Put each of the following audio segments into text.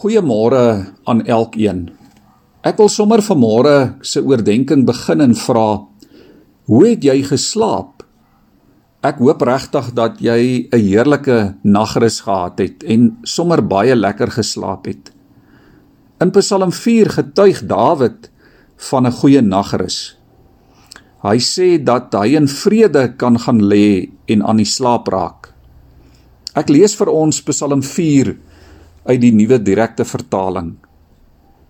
Goeiemôre aan elkeen. Ek wil sommer vanmôre se oordeenking begin en vra: Hoe het jy geslaap? Ek hoop regtig dat jy 'n heerlike nagrus gehad het en sommer baie lekker geslaap het. In Psalm 4 getuig Dawid van 'n goeie nagrus. Hy sê dat hy in vrede kan gaan lê en aan die slaap raak. Ek lees vir ons Psalm 4 uit die nuwe direkte vertaling.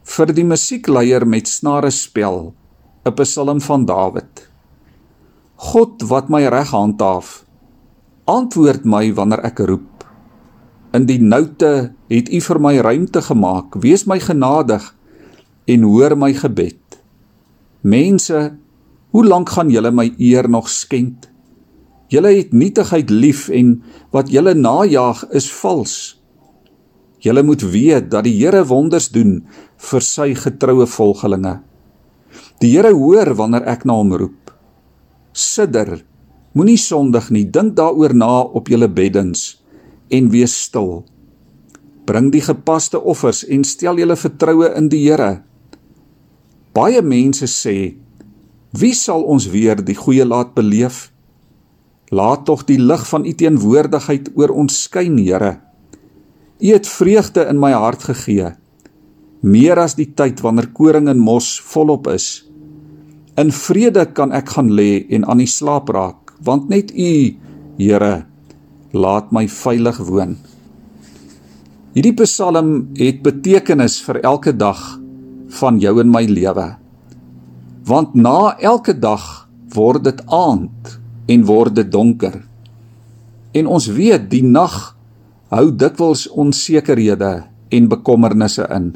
Vir die musiekleier met snare spel, 'n Psalm van Dawid. God wat my reg handhaaf, antwoord my wanneer ek roep. In die noute het U vir my ruimte gemaak. Wees my genadig en hoor my gebed. Mense, hoe lank gaan julle my eer nog skend? Julle het nietigheid lief en wat julle najag is vals. Julle moet weet dat die Here wonders doen vir sy getroue volgelinge. Die Here hoor wanneer ek na hom roep. Sidder, moenie sondig nie, dink daaroor na op julle beddens en wees stil. Bring die gepaste offers en stel julle vertroue in die Here. Baie mense sê, wie sal ons weer die goeie laat beleef? Laat tog die lig van u teenwoordigheid oor ons skyn, Here. U het vreugde in my hart gegee, meer as die tyd wanneer koring en mos volop is. In vrede kan ek gaan lê en aan die slaap raak, want net U, Here, laat my veilig woon. Hierdie Psalm het betekenis vir elke dag van jou en my lewe. Want na elke dag word dit aand en word dit donker. En ons weet die nag hou dikwels onsekerhede en bekommernisse in.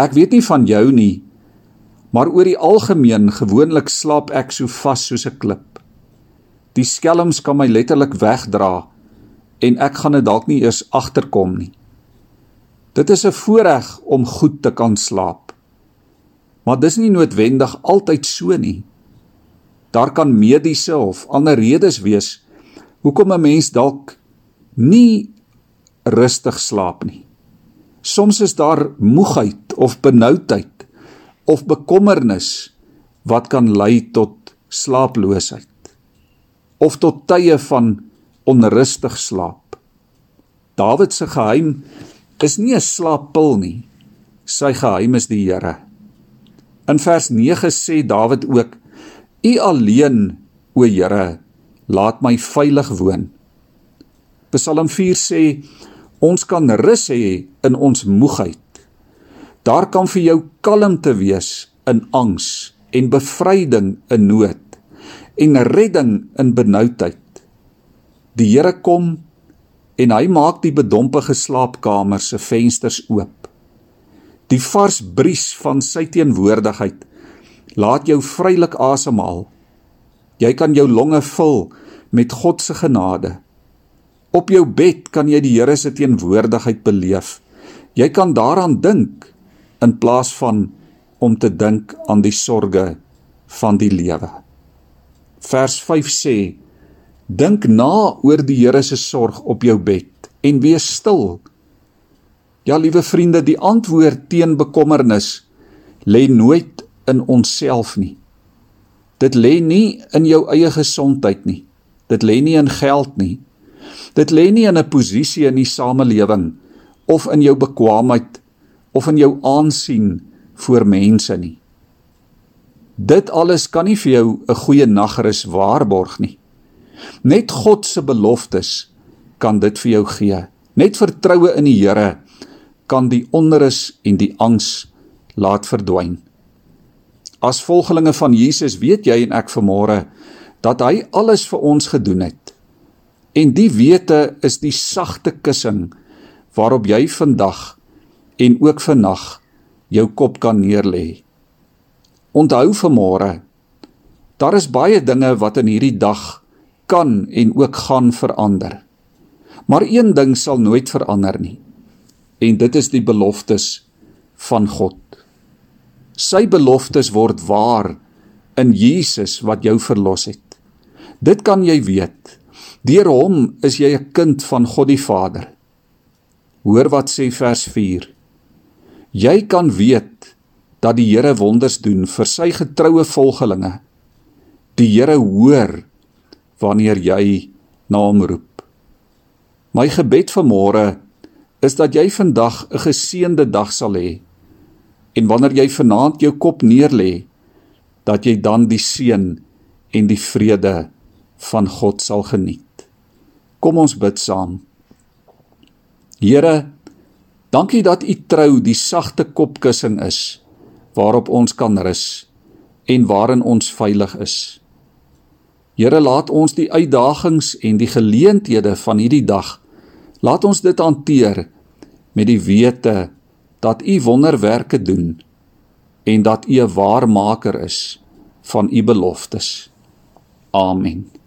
Ek weet nie van jou nie, maar oor die algemeen gewoonlik slaap ek so vas soos 'n klip. Die skelms kan my letterlik wegdra en ek gaan dit dalk nie eers agterkom nie. Dit is 'n voorreg om goed te kan slaap. Maar dis nie noodwendig altyd so nie. Daar kan mediese of ander redes wees hoekom 'n mens dalk nie rustig slaap nie. Soms is daar moegheid of benoudheid of bekommernis wat kan lei tot slaaploosheid of tot tye van onrustig slaap. Dawid se geheim is nie 'n slaappil nie. Sy geheim is die Here. In vers 9 sê Dawid ook: U alleen, o Here, laat my veilig woon. Psalm 4 sê ons kan rus hê in ons moegheid. Daar kan vir jou kalmte wees in angs en bevryding in nood en redding in benoudheid. Die Here kom en hy maak die bedompige slaapkamer se vensters oop. Die vars bries van sy teenwoordigheid laat jou vrylik asemhaal. Jy kan jou longe vul met God se genade. Op jou bed kan jy die Here se teenwoordigheid beleef. Jy kan daaraan dink in plaas van om te dink aan die sorges van die lewe. Vers 5 sê: Dink na oor die Here se sorg op jou bed en wees stil. Ja, liewe vriende, die antwoord teen bekommernis lê nooit in onsself nie. Dit lê nie in jou eie gesondheid nie. Dit lê nie in geld nie. Dit lê nie in 'n posisie in die samelewing of in jou bekwaamheid of in jou aansien voor mense nie. Dit alles kan nie vir jou 'n goeie nagrus waarborg nie. Net God se beloftes kan dit vir jou gee. Net vertroue in die Here kan die onrus en die angs laat verdwyn. As volgelinge van Jesus weet jy en ek vanmôre dat hy alles vir ons gedoen het. En die wete is die sagte kussing waarop jy vandag en ook vannag jou kop kan neerlê. Onthou vanmôre, daar is baie dinge wat in hierdie dag kan en ook gaan verander. Maar een ding sal nooit verander nie. En dit is die beloftes van God. Sy beloftes word waar in Jesus wat jou verlos het. Dit kan jy weet. Deur hom is jy 'n kind van God die Vader. Hoor wat sê vers 4. Jy kan weet dat die Here wonders doen vir sy getroue volgelinge. Die Here hoor wanneer jy na hom roep. My gebed vir môre is dat jy vandag 'n geseënde dag sal hê. En wanneer jy vanaand jou kop neerlê, dat jy dan die seën en die vrede van God sal geniet. Kom ons bid saam. Here, dankie dat U trou die sagte kopkussing is waarop ons kan rus en waarin ons veilig is. Here, laat ons die uitdagings en die geleenthede van hierdie dag laat ons dit hanteer met die wete dat U wonderwerke doen en dat U 'n waarmaker is van U beloftes. Amen.